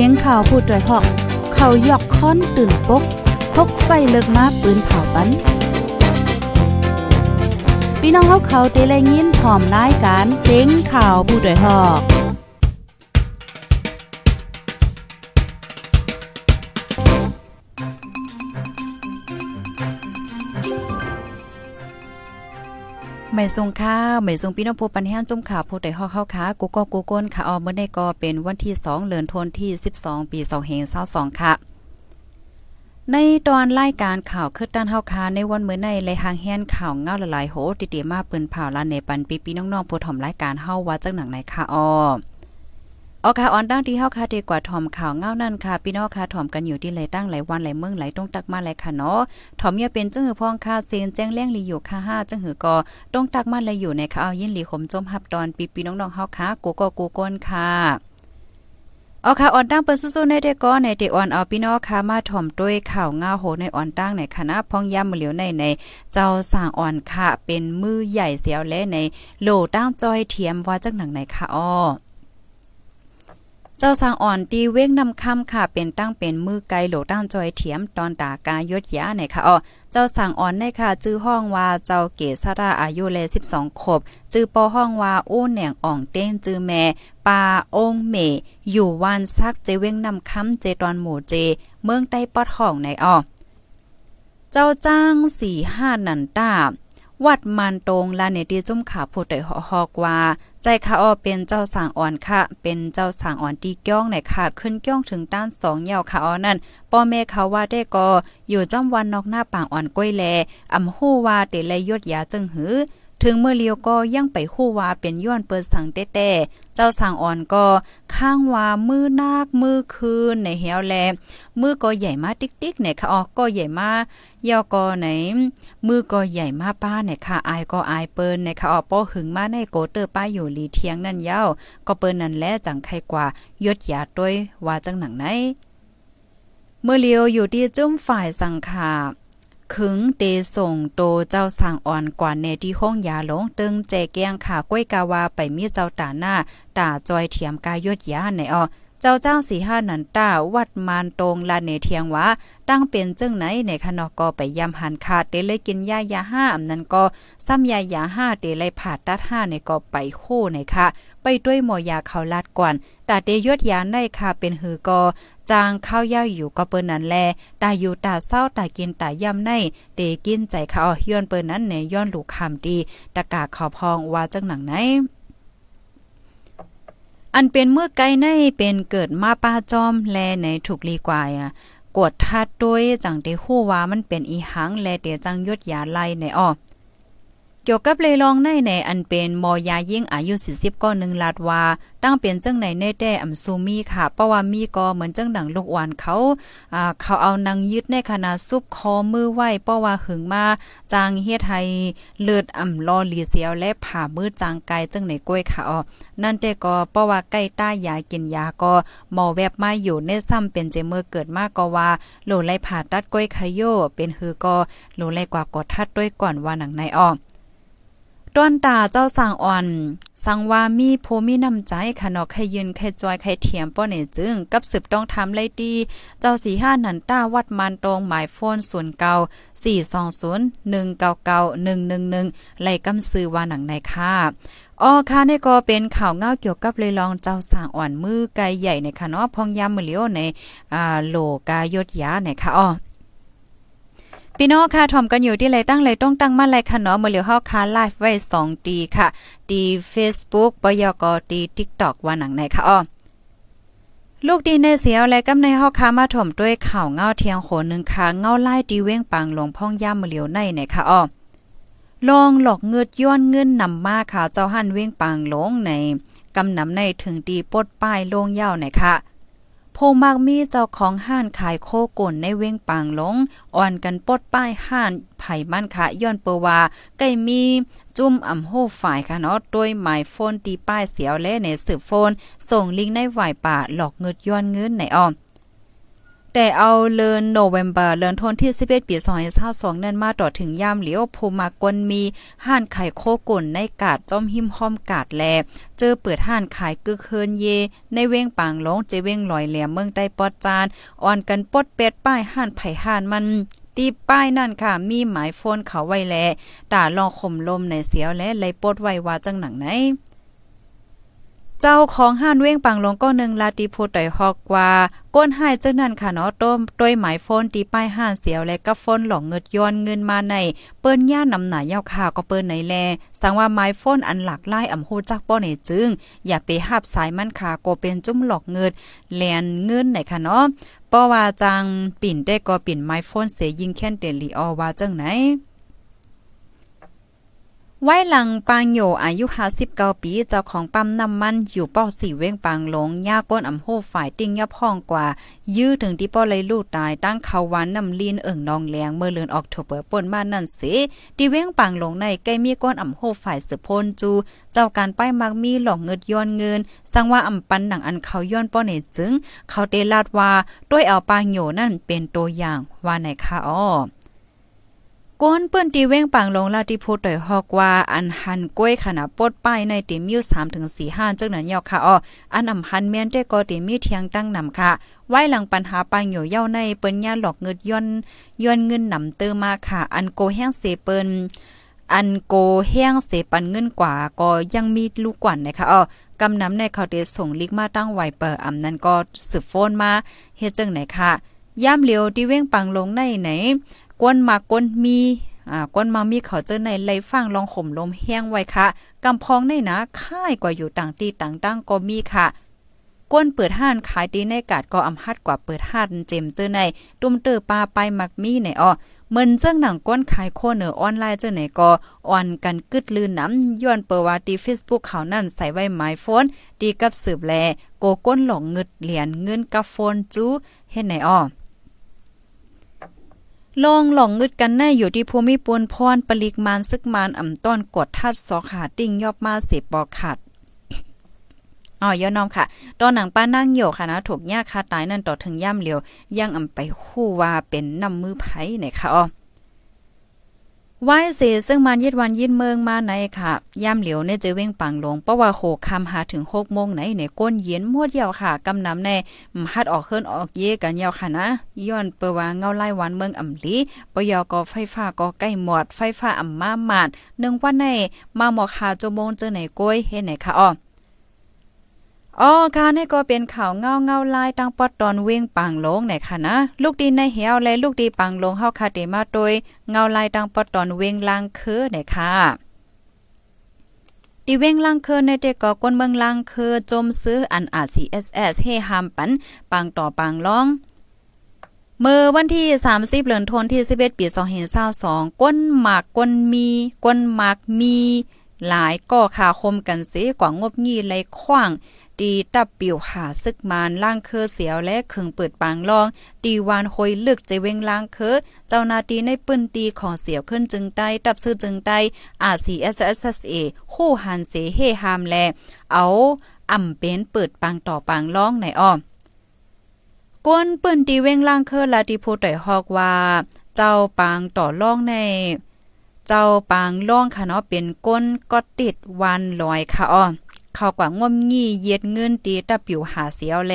เสียงข่าวผู้ด้วยหอก เขายอกค้อนตื่นปกพกใส่เลิกมาปืนเผาปันพี่น้องเขาเขาเตะแลยินพร้อมรายการเสียงข่าวผู้ด้วยหอก ไม่ทรงข้าวไม่ทรงพี่น้องผู้ปันแห้งจุ่มข่าวผู้ใดฮอกเข้าขากูก็กูก้นค่ะออเมื่อได้ก็เป็นวันที่2เดือนธันวาคม12 ปี2522ค่ะในตอนรายการข่าวคืดด้านเฮาคาในวันมื้อในเลยหางแฮนข่าวเงาหลายๆโหติๆมาปืนเผาลานในปันปีปีน้องๆผู้ถ่อมรายการเฮาว่าจังหนังไหนค่ะออ ออค่ะออนตั้งที่เฮาค่ะดีกว่าถ่อมข่าวเงานั่นค่ะพี่น้องค่ะถ่อมกันอยู่ที่ไหลตั้งหลายวันหลายเมืองหลายต้องตักมาหลายค่ะเนาะถ่อมเนี่ยเป็นจังหือพ้องค่ะเซนแจ้งเลี้ยงลีอยู่ค่ะ5จังหือก็ต้องตักมาเลยอยู่ในค่ะเอายินหลีขมจมหับตอนปีพี่น้องๆเฮาค่ะกูก็กูก้นค่ะเอาค่ะออนตั้งเปิ้นสู้ๆในเด็กก็ในเด็กอ่อนเอาพี่น้องค่ะมาถ่อมด้วยข่าวเงาโหในอ่อนตั้งในคณะพ้องย่ำมือเหลียวในในเจ้าสร้างอ่อนค่ะเป็นมือใหญ่เสียวและในโลตั้งจอยเทียมว่าจังหนังไหนค่ะอ้อ เจ้าสางอ่อนตีเว้งนำคำค่ะ เป็นตั้งเป็นมือไกลโหลตั้งจอยเถียมตอนตากายดยาในค่ะอ๋อเจ้าสางอ่อนในค่ะจื้อห้องว่าเจ้าเกษราอายุเล12ขบจื้อปอห้องว่าอู้แหน่งอ่องเต้นจื้อแม่ปาองเมอยู่วันซักเจเว้งนำคำเจตอนหมู่เจ เมืองใต้ปอดห้องในอ๋อเจ้าจ้างสี่ห้านันตา วัดมันตรงลาเนตีจุ่มขาผู้ใดหอกว่า ใจค่ะอ้อเป็นเจ้าสางอ่อนค่ะ เป็นเจ้าสางอ่อนตีก้องไหนค่ะ ขึ้นก้องถึงด้านสองเหย่าค่ะอ้อนั่นป้อแม่เขาว่าได้ก็อยู่จ้ำวันนอกหน้าปางอ่อนก้อยแลอำฮู้ว่าเตเลยดยาจึงหือ ถึงเมื่อเลียวก็ยังไปคู่ว่าเป็นย้อนเปิดสังเต้แต่เจ้าสางอ่อนก็ข้างว่ามือนาคมือคืนในเหียวแลมือก็ใหญ่มาติ๊กๆเนี่ยค่ะอ๋อก็ใหญ่มายอก็ไหนมือก็ใหญ่มาป้าเนี่ยค่ะอายก็อายเปิ้นเนี่ยค่ะอ๋อป้อหึงมาในโกเตอร์ป้าอยู่ลีเทียงนั่นเย้าก็เปิ้นนั่นแลจังใครกว่ายดยาด้วยว่าจังหนังไหนเมื่อเลียวอยู่ที่จุ้มฝ่ายสังขา ขึงเตส่งโตเจ้าสางอ่อนกว่าในที่ห้องยาหลงตึงแจแกงขาก้วยกาวาไปมีเจ้าตาหน้าตาจอยเทียมกายดยาในออเจ้าเจ้าสีห้านันต้าวัดมานตรงลาเนเทียงว่าตั้งเป็นจึงไหนในคณะก็ไปยำหันขาดเตเลยกินยายาห้าอำนั้นก็ซ้ำยายาห้าเตเลยผ่าตัดห้าในก็ไปคู่ในค่ะ ไปด้วยหมอยาเขาลาดก่อนตาเตยดยาได้ค่ะเป็นหือกอ จางข้าวย่าอยู่ก็เปิ้นนั้นแลตาอยู่ตาเศร้าตากินตาย่ำในเตกินใจเขาย้อนเปิ้นนั้นในย้อนลูกคำดีตะกาขอพองว่าจังหนังไหนอันเป็นเมื่อไกลในเป็นเกิดมาป้าจอมแลในถูกลีกว่าอะกดทัดด้วยจังได้ฮู้ว่ามันเป็นอีหังแลเตจังยดยาไลในอ้อ กี่ยวกับเลยลองในในอันเป็นมอยายิ่งอายุ40ก็หนึ่งลาดว่า ตั้งเป็นจังไหนในแต่อำซูมีค่ะเพราะว่ามีก็เหมือนจังดังลูกหวานเขาอ่าเขาเอานางยึดในขณะซุบคอมือไหวเพราะว่าหึงมาจางเฮ็ดให้เลือดอ่ำรอลีเสียวและผ่ามือจางกายจังไหนกล้วยค่ะอ๋อนั่นแต่ก็เพราะว่าใกล้ต้ายากินยาก็หมอแวบมาอยู่ในซ้ำเป็นเจเมื่อเกิดมากก็ว่าโหลไลผ่าตัดก้อยขยโยเป็นฮือก็โหลไลกว่ากดทัดด้วยก่อนว่าหนังในออก ต้นตาเจ้าสางอ่อนสังว่ามีโพมีน้ำใจค่ะเนาะใครยืนใครจอยใครเถียมป้อเนี่ยจึงกับสืบต้องทำเลยดีเจ้าสีห้านันต้าวัดมันตรงหมายโฟนศูนเกาสี่สองศูนย์หนึ่งเก้าเก้าหนึ่งหนึ่งหนึ่งไล่กำซื้อว่าหนังในค่ะอ๋อค่ะนี่ก็เป็นข่าวเงาเกี่ยวกับเลยลองเจ้าสางอ่อนมือไกลใหญ่ในค่ะเนาะพองยามมือเลียวในอ่าโลกายดยาในค่ะอ๋อ พี่น้องค่ะถ่อมกันอยู่ที่ไรตั้งไรต้องตั้งมาไรค่ะเนาะเมื่อเหลียวเฮาค่ะไลฟ์ไว้2ตีค่ะดี Facebook ปยกดี TikTok ว่าหนังไหนค่ะอ้อลูกดีในเสียวและกำในเฮาค่ะมาถ่มด้วยข่าวเงาเทียงโขนึงค่ะเงาไล่ดีเว้งปังหลงพ่องย่ามมือเหลียวในไหนค่ะอ้อลองหลอกเงิดย้อนเงินนำมาค่ะเจ้าหั่นเว้งปังหลงในกำนำในถึงดีปดป้ายลงยาวไหนค่ะ พมากมีเจ้าของห้านขายโคก่นในเว้งปางหลง อ่อนกันปดป้ายห้านไผ่มั่นค่ะย้อนเปว่าใกล้มีจุ่มอ่ำโหฝ่ายค่ะเนาะโดยหมายโฟนตีป้ายเสียวและในสืบโฟน ส่งลิงก์ในไหวป่าหลอกเงินย้อนเงินในอ้อม แต่เอาเลินโนเวมเบอร์เลินทนที่11ปี2022นั้นมาต่อถึงยามเหลียวภูมากวนมีห้านขายโคกุ่นในกาดจอมหิมห้อมกาดแล เจอเปิดห้านขายกึกเคินเย ในเว้งปางลงเจเว้งลอยแหลมเมืองใต้ปอดจานอ่อนกันปดเป็ดป้ายห้านไผ่ห้านมันตีป้ายนั่นค่ะ มีหมายโฟนเขาไว้แลด่าลองข่มลมในเสียวและเลยปดไว้ว่าจังหนังไหน เจ้าของห้านเว้งปังลงก็หนึ่งลาติพูดต่อยฮอกว่าก้นให้เจ้านั่นค่ะเนาะต้มต้วยหมายโฟนตีป้ายห้านเสียวและก็โฟนหลอกเงิดย้อนเงินมาใน เปิ้นย่านำหนาเย้าข่าวก็เปิ้นไหนแลสังว่าหมายโฟนอันหลักไล่อำฮูจักป้อในจึง อย่าไปหับสายมันค่ะก็เป็นจุ้มหลอกเงิดแลนเงินไหนค่ะเนาะเพราะว่าจังปิ่นได้ก็ปิ่นไมโฟนเสียยิงแค่นเตลีออว่าจังไหน ไว้หลังปางโยอายุ59ปี เจ้าของปั๊มน้ำมันอยู่ป้อสี่เว้งปางหลงย่าก้นอำโหฝ่ายติ้งยับห้องกว่า ยื้อถึงที่ป้อเลยลูกตายตั้งเขาวันน้ำลีนเอิ่งนองแลงเมื่อเลือนออกโทเบอร์ป่นบ้านนั่นสิที่เว้งปางหลงในใกล้มีก้นอำโหฝ่ายสืบพนจู เจ้าการป้ายมักมีหลอกเงิดย้อนเงินสังว่าอำปันหนังอันเขาย้อนป้อเนจึง เขาเตลาดว่าด้วยเอาปางโยนั่นเป็นตัวอย่างว่าไหนคะอ้อ ก้นเปิ้นตีเว้งปังลงลาที่พูดต่อยฮอกว่าอันหันก้วยขนาดปดป้ายในติมอยู่3ถึง4ห้าจังนั้นยาวค่ะอ้ออันอำหันแม่นได้ก็ติมีเทียงตั้งนำค่ะไว้หลังปัญหาปังอยู่เย้าในเปิ้นยาหลอกเงินย้อนย้อนเงินนำเตอมาค่ะ อันโกแห้งเสเปิ้นอันโกแห้งเสปันเงินกว่าก็ยังมีลูกกว่านะคะอ้อกำนำในเขาเตส่งลิกมาตั้งไวเปอร์อำนั้นก็สืบโฟนมาเฮ็ดจังไหนค่ะย่ามเหลียวที่เว้งปังลงในไหน กวนมากกวนมีอ่ากวนมามีเขาเจอในไลฟังลองข่มลมแห้งไว้ค่ะกำพองในนะค่ายกว่าอยู่ต่างตีต่างตั้งก็มีค่ะกวนเปิดห้านขายตีในกาดก็อำฮัดกว่าเปิดห้านเจมเจอในตุ้มเตอปลาไปมักมีในอ้อเหมือนเจ้งหนังก้นขายโคเนอออนไลน์เจ้าไหนก็อ่อนกันกึดลืนน้ำย้อนเปิดว่าดี Facebook เขานั่นใส่ไว้หมายโฟนดีกับสืบแลโกก้นหลงเงิดเหรียญเงินกับโฟนจู้เฮ็ดไหนอ้อ ลองหลองงึดกันแน่อยู่ที่ภูมิปวนพรปลิกมานซึกมานอ่ำต้อนกดทัดสอขาติ้งยอบมาเสบบอกขาดอ๋อยอน้อมค่ะ ตอนหนังป้านั่งโยค่ะนะ ถูกยากคาตายนั่นต่อถึงย่ำเหลียวยังอ่ำไปคู่ว่าเป็นนำมือไผ่เนี่ยค่ะอ๋อ ไหว้เสซึ่งมันยิดวันยิดเมืองมาในค่ะ ย่ำเหลียวเนี่ยจะเว้งปังลงเพราะว่าโหคำหาถึงหกโมงไหนในก้นเย็นมวดยาวค่ะกำนำในฮัดออกเคลื่อนออกเยกันยาวค่ะนะย้อนเปว่าเงาไล่วันเมืองอ่ำลีปยอก็ไฟฟ้าก็ใกล้หมดไฟฟ้าอ่ำมาหมาดหนึ่งวันในมาหมอกหาจโมงเจอไหนก้อยเฮ็ดไหนค่ะอ๋อ อ๋อค่ะนี่ก็เป็นข่าวเงาเงาลายตั้งปอดตอนเว้งปังลงไหนค่ะนะ ลูกดีในเหี่ยวและลูกดีปังลงเฮาคาเดมาโดยเงาลายตั้งปอดตอนเว้งลางคือไหนค่ะดีเว้งลังเคอในเด็กก็ก้นเมืองลังเคอจมซื้ออันอา CSS เฮหามปัน ปังต่อปังลอง เมื่อวันที่ 30เดือนธันวาคมที่11ปี2022ก้นหมากก้นมีก้นหมากมี หลายก่อขาคมกันเสกว่างบงี้ไหลขว้าง ตีตับปิวหาซึกมานล่างเคอเสียวและเขึงเปิดปางลอง ตีวานหอยลึกใจเวงล่างเคอเจ้านาตีในปืนตีของเสียวขึ้นจึงใต้ตับซื้อจึงใต้อาซีเอสเอสเอคู่หันเสเฮฮามแล เอาอ่ำเป็นเปิดปางต่อปางล่องในอ้อมกวนปืนตีเวงล่างเคอลาติโพต่อยฮอกว่า เจ้าปางต่อล่องในเจ้าปางล่องค่ะเนาะเป็นก้นก็ติดวันลอยค่ะอ้อ เขากว่างมงี้เย็ดเงินตีตะปิวหาเสียวแล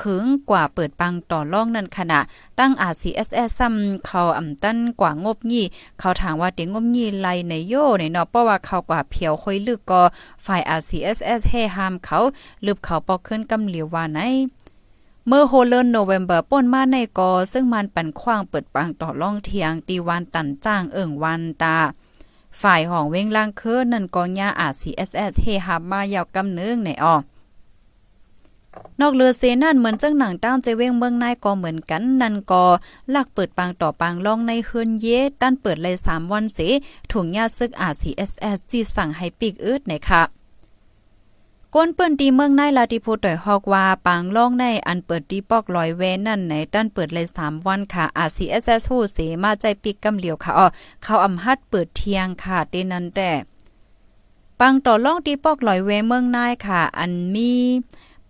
ขึงกว่าเปิดปังต่อล่องนั่นขณะ ตั้งอาซีเอสเอสซ้ำเขาอ่ำตั้นกว่างบงี้ เขาถามว่าเต็งงบงี้ไลในโยในเนาะเพราะว่าเขากว่าเพียวค่อยลึกก็ฝ่ายอาซีเอสเอสให้ห้ามเขาลึบเขาปอกขึ้นกำเหลียวว่าไหนเมื่อโฮเลนโนเวมเบอร์ป่นมาในกอ ซึ่งมันปันขว้างเปิดปังต่อล่องเทียงตีวันตันจ้างเอิ่งวันตา ฝ่ายของเว้งล่างเคือนั่นกองยาอาจ CSS เฮฮับมายาวกำเนึงในออนอกเรือเซนั่นเหมือนจังหนังต้านใจเว้งเมืองนายก็เหมือนกันนั่นก็ลักเปิดปางต่อปางล่องในเฮือนเย่ด้านเปิดเลย3วันเสถุงยาซึกอา CSS จีสั่งให้ปีกอืดในค่ะ ก้นเปิ้นตีเมืองในลาติโพต่อยฮอกว่าปางล่องในอันเปิดตีปอกลอยเวนั่นในด้านเปิดเลย3วันค่ะ RCSS ฮู้เสมาใจปิกกำเหลียวค่ะอ๋อเขาอำฮัดเปิดเที่ยงค่ะเตนั้นแต่ปังต่อล่องตีปอกลอยเวเมืองนายค่ะ อันมี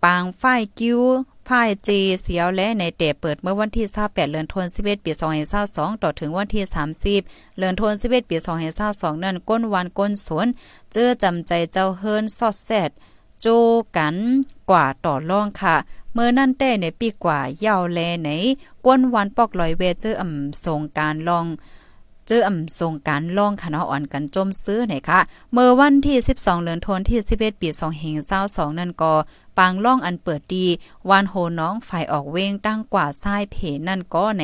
ปางฝ้ายกิ้วไฟพ่ายเจีเสียวและในเตเปิดเมื่อวันที่28เดือนธันวาคมปี2522ต่อถึงวันที่ 30เดือนธันวาคมปี2522นั้นก้นวันก้นสวนเจอจำใจเจ้าเฮิรนซอดแซด โจกันกว่าต่อรองค่ะ เมื่อนั่นแต่ในปีกว่ายาวแลไหนก้นวันปอกลอยเวเจออ่ำส่งการลองเจออ่ำส่งการล่องคณะอ่อนกันจมซื้อไหนคะเมื่อวันที่ 12เดือนธันวาคมที่11ปี2522นั่นก็ปางล่องอันเปิดดีวานโหน้องฝ่ายออกเว้งตั้งกว่าซ้ายเพนั่นก็ใน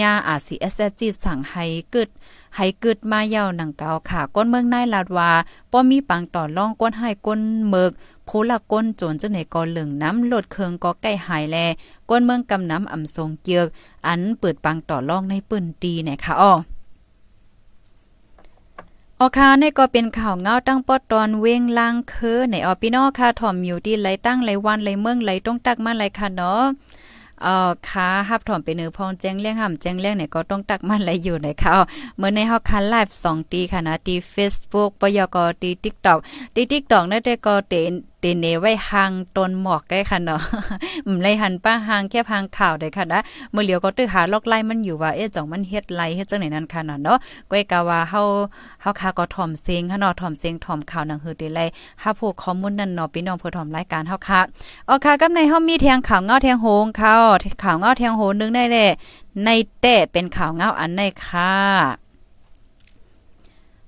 ญาอาซีเอสจีสั่งให้กึดให้กึดมาเย่าหนังเกาค่ะ ก้นเมืองนายลาดว่าป้อมีปังต่อล่องก้นให้ก้นเมือก ผู้ละก้นโจรจังไหนก็เหลืองน้ำลดเคืองก็ใกล้หายแลก้นเมืองกำน้ำอ่ำทรงเกียกอันเปิดปังต่อล่องในปืนตีนะคะอ้อออคาเนี่ก็เป็นข่าวเงาตั้งปอดตอนเว้งลางคือในออพี่น้องค่ะถ่อมอยู่ที่ไหลตั้งไหลวันไหลเมืองไหลต้องตักมาไหลค่ะเนาะเอ่อค้าฮับถ่อมไปเนื้อพองแจ้งเลี้ยงห่ำแจ้งเลี้ยงเนี่ยก็ต้องตักมันไหลอยู่ในเขาเมื่อในเฮาคันไลฟ์2ตีค่ะนะที่ Facebook ปยกตี TikTok ตี TikTok นั่นแต่ก็เตน เตเนไว้หางตนหมอกได้ค่ะเนาะอืมไลหันป้าหางแค่หางข่าวได้ค่ะนะเมื่อเหลียวก็ตื้อหาลอกไล่มันอยู่ว่าเอ๊ะจ่องมันเฮ็ดไล่เฮ็ดจังไหนนั่นค่ะเนาะก้อยกะว่าเฮาเฮาคาก็ถ่อมเสียงค่ะเนาะถ่อมเสียงถ่อมข่าวหนังหือได้ไลหาผู้ข้อมูลนั่นเนาะพี่น้องเพื่อถ่อมรายการเฮาค่ะอ๋อค่ะกับในเฮามีเทียงข่าวเงาเทียงโหงข่าวข่าวเงาเทียงโหงนึงได้แหละในแต่เป็นข่าวเงาอันในค่ะ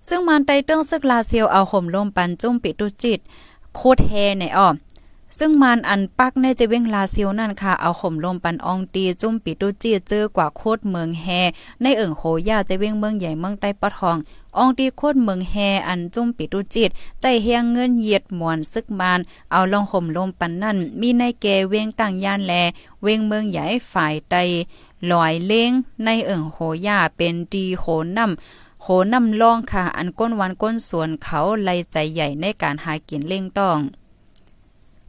ซึ่งมันไตเติ้งซึกลาเซียวเอาห่มลมปันจุ้มปิดตุจิต โคตรแฮในอ้อซึ่งมันอันปักในจะเว้งลาซิวนั่นค่ะ เอาข่มลมปันอองตีจุ่มปิตุจีเจอกว่าโคตรเมืองแฮในเอิ่งโหย่าจะเว้งเมืองใหญ่เมืองใต้ปะทองอองตีโคตรเมืองแฮอันจุ่มปิตุจิต ใจเฮียงเงินเหยียดมวนซึกมาน เอาลองข่มลมปันนั่น มีในแกเวงตั้งย่านแล เวงเมืองใหญ่ฝ่ายใตลอยเล้งในเอิ่งโหย่าเป็นดีโหนำ โหนำล่องค่ะ อันก้นวันก้นสวนเขาไลใจใหญ่ในการหากินเล่งต้อง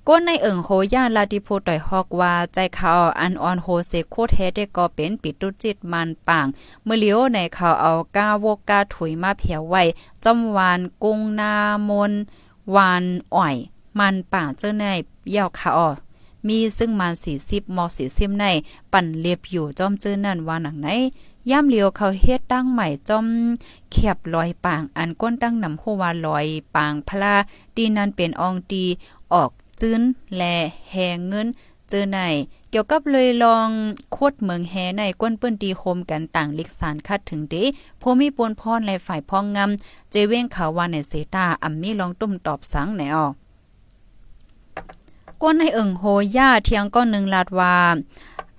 ก้นในเอิงโหย่าลาดิโพต่อยฮอกว่าใจเขาอันออนโฮเซโคแท้ได้ก็เป็นปิดตุจิตมันป่างเมื่อเลียวในเขาเอาก้าวกกาถุยมาเผียวไว้จอมวานกุ้งนามนวานอ่อย มันป่างเจ้าในเย่าขาออมีซึ่งมัน40มอ40ใน ปั่นเลียบอยู่จอมเจ้อนั่นว่าหนังไหน ย่ำเลียวเขาเฮ็ดตั้งใหม่จอมเขียบลอยปางอันก้นตั้งนำโฮวาลอยปางพลาดีนันเป็นอองตีออกจื้นแลแหงเงินเจอในเกี่ยวกับเลยลองโคดเมืองแฮในก้นเปิ้นตีโฮมกันต่างลิกสารคัดถึงเดพมีปวนพรและฝ่ายพ้องงำเจเว้งขาว่าในเซตาอัมมีลองตุ้มตอบสังแนออกก้นในเอิงโฮย่าเทียงก้อนหนึ่งลาดว่า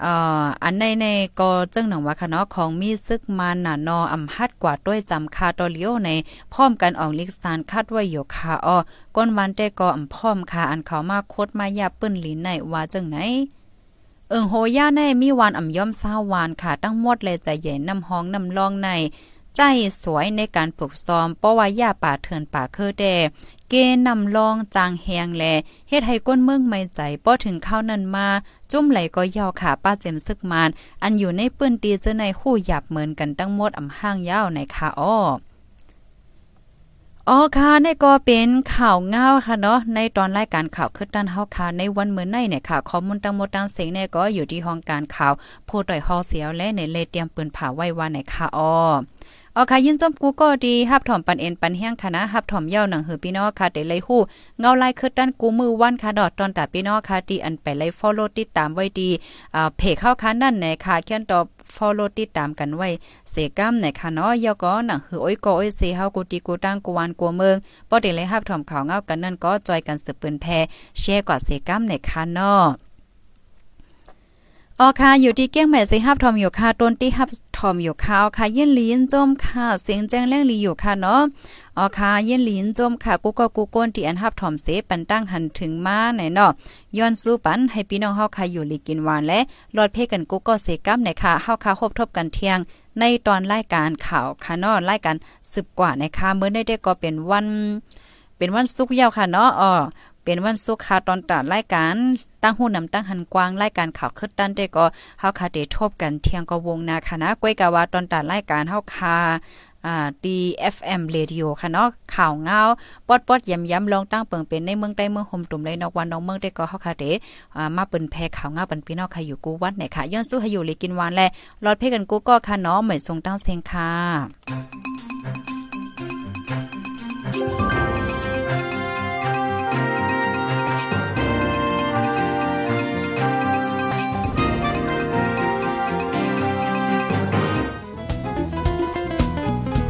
อ่ออันในในก็จึงหนังว่าค่ะเนาะของมีซึกมันน่ะนออำหัดกว่าด้วยจำคาตอเลียวในพร้อมกันออกลิกซานคาดไว้อยู่ค่ะอ้อก้นวันแต่ก็อำพร้อมค่ะอันเขามาโคดมายาปื้นหลินในว่าจังไหนเอิงโหย่าในมีวานอ่ำย่อมซาวานค่ะตั้งหมดเลยใจใหญ่น้ำห้องน้ำลองใน ใจสวยในการปลูกซ้อมเพราะว่าย่าป่าเถื่อนป่าเคอแด กนำลองจางแหงแลเฮ็ดให้ก้นเมืองไม่ใจป้อถึงข้าวนั้นมา จุ้มไหลก็ยาวขาป้าเจมซึกมาน อันอยู่ในปื้นตีเจอในคู่หยับเหมือนกันตั้งหมดอำห้างยาวในค่ะอ้ออ๋อค่ะนี่ก็เป็นข่าวเงาค่ะเนาะในตอนรายการข่าวคึดด้านเฮาค่ะในวันเมื่อในเนี่ยค่ะข้อมูลทั้งหมดทั้งเสียงเนี่ยก็อยู่ที่ห้องการข่าวผู้ต่อยฮอเสียวและในเลเตรียมปืนผ่าไว้ว่าในค่ะอ้อ เอาค่ะยินจมกูก็ดีฮับถ่อมปันเอ็นปันแห้งค่ะนะฮับถ่อมเย้าหนังเหือพี่น้องค่ะเดเลยฮู้เงาลายคือด้านกูมือวันค่ะดอดตอนตาพี่น้องค่ะที่อันไปไล่ follow ติดตามไว้ดีอ่าเพจเข้าค่ะนั่นไหนค่ะเขียนตอบ follow ติดตามกันไว้ เสกัมไหนค่ะเนาะยอก็หนังหือโอ้ยก็โอ้ยเสเฮากูตีกูตั้งกูวานกูเมืองบ่ได้เลยฮับถ่อมข่าวเงากันนั่นก็จอยกันสืบปืนแพแชร์กว่าเสกัมไหนค่ะเนาะออค่ะอยู่ที่เกี้ยงแม่สิฮับทอมอยู่ค่ะต้นที่ฮับ ทอมอยู่ค่ะค่ะเย็นลีนจมค่ะเสียงแจ้งแรงลีอยู่ค่ะเนาะอ๋อค่ะเย็นลีนจมค่ะกูก็กูโก้นที่อันฮับทอมเสปันตั้งหันถึงมาไหนเนาะย้อนสู้ปันให้พี่น้องเฮาค่ะอยู่ลีกินหวานและรอดเพกันกูก็เสกัมไหนค่ะเฮาค่ะคบทบกันเที่ยง ในตอนรายการข่าวค่ะเนาะรายการสืบกว่านะคะเมื่อได้ได้ก็เป็นวันเป็นวันศุกร์ยาวค่ะเนาะอ๋อ เป็นวันศุกร์ค่ะตอนตัดรายการตั้งหู้นำตั้งหันกว้างรายการข่าวคึดดันได้ก็เฮาคาเดทบกันเที่ยงก็วงนาค่ะนะก้อยกะว่าตอนตัดรายการเฮาคาอ่า DFM Radio ค่ะเนาะข่าวเงาปอดปอดย้ำย้ำลองตั้งเปิงเป็นในเมืองใต้เมืองห่มตุ่มเลยนอกวันน้องเมืองได้ก็เฮาค่ะเดอ่ามาเปิ้นแพข่าวเงาปันพี่น้องค่ะอยู่กูวัดไหนค่ะย้อนสู้ให้อยู่เลยกินหวานแลรอดเพ่กันกูก็ค่ะเนาะเหมือนทรงตั้งเสียงค่ะ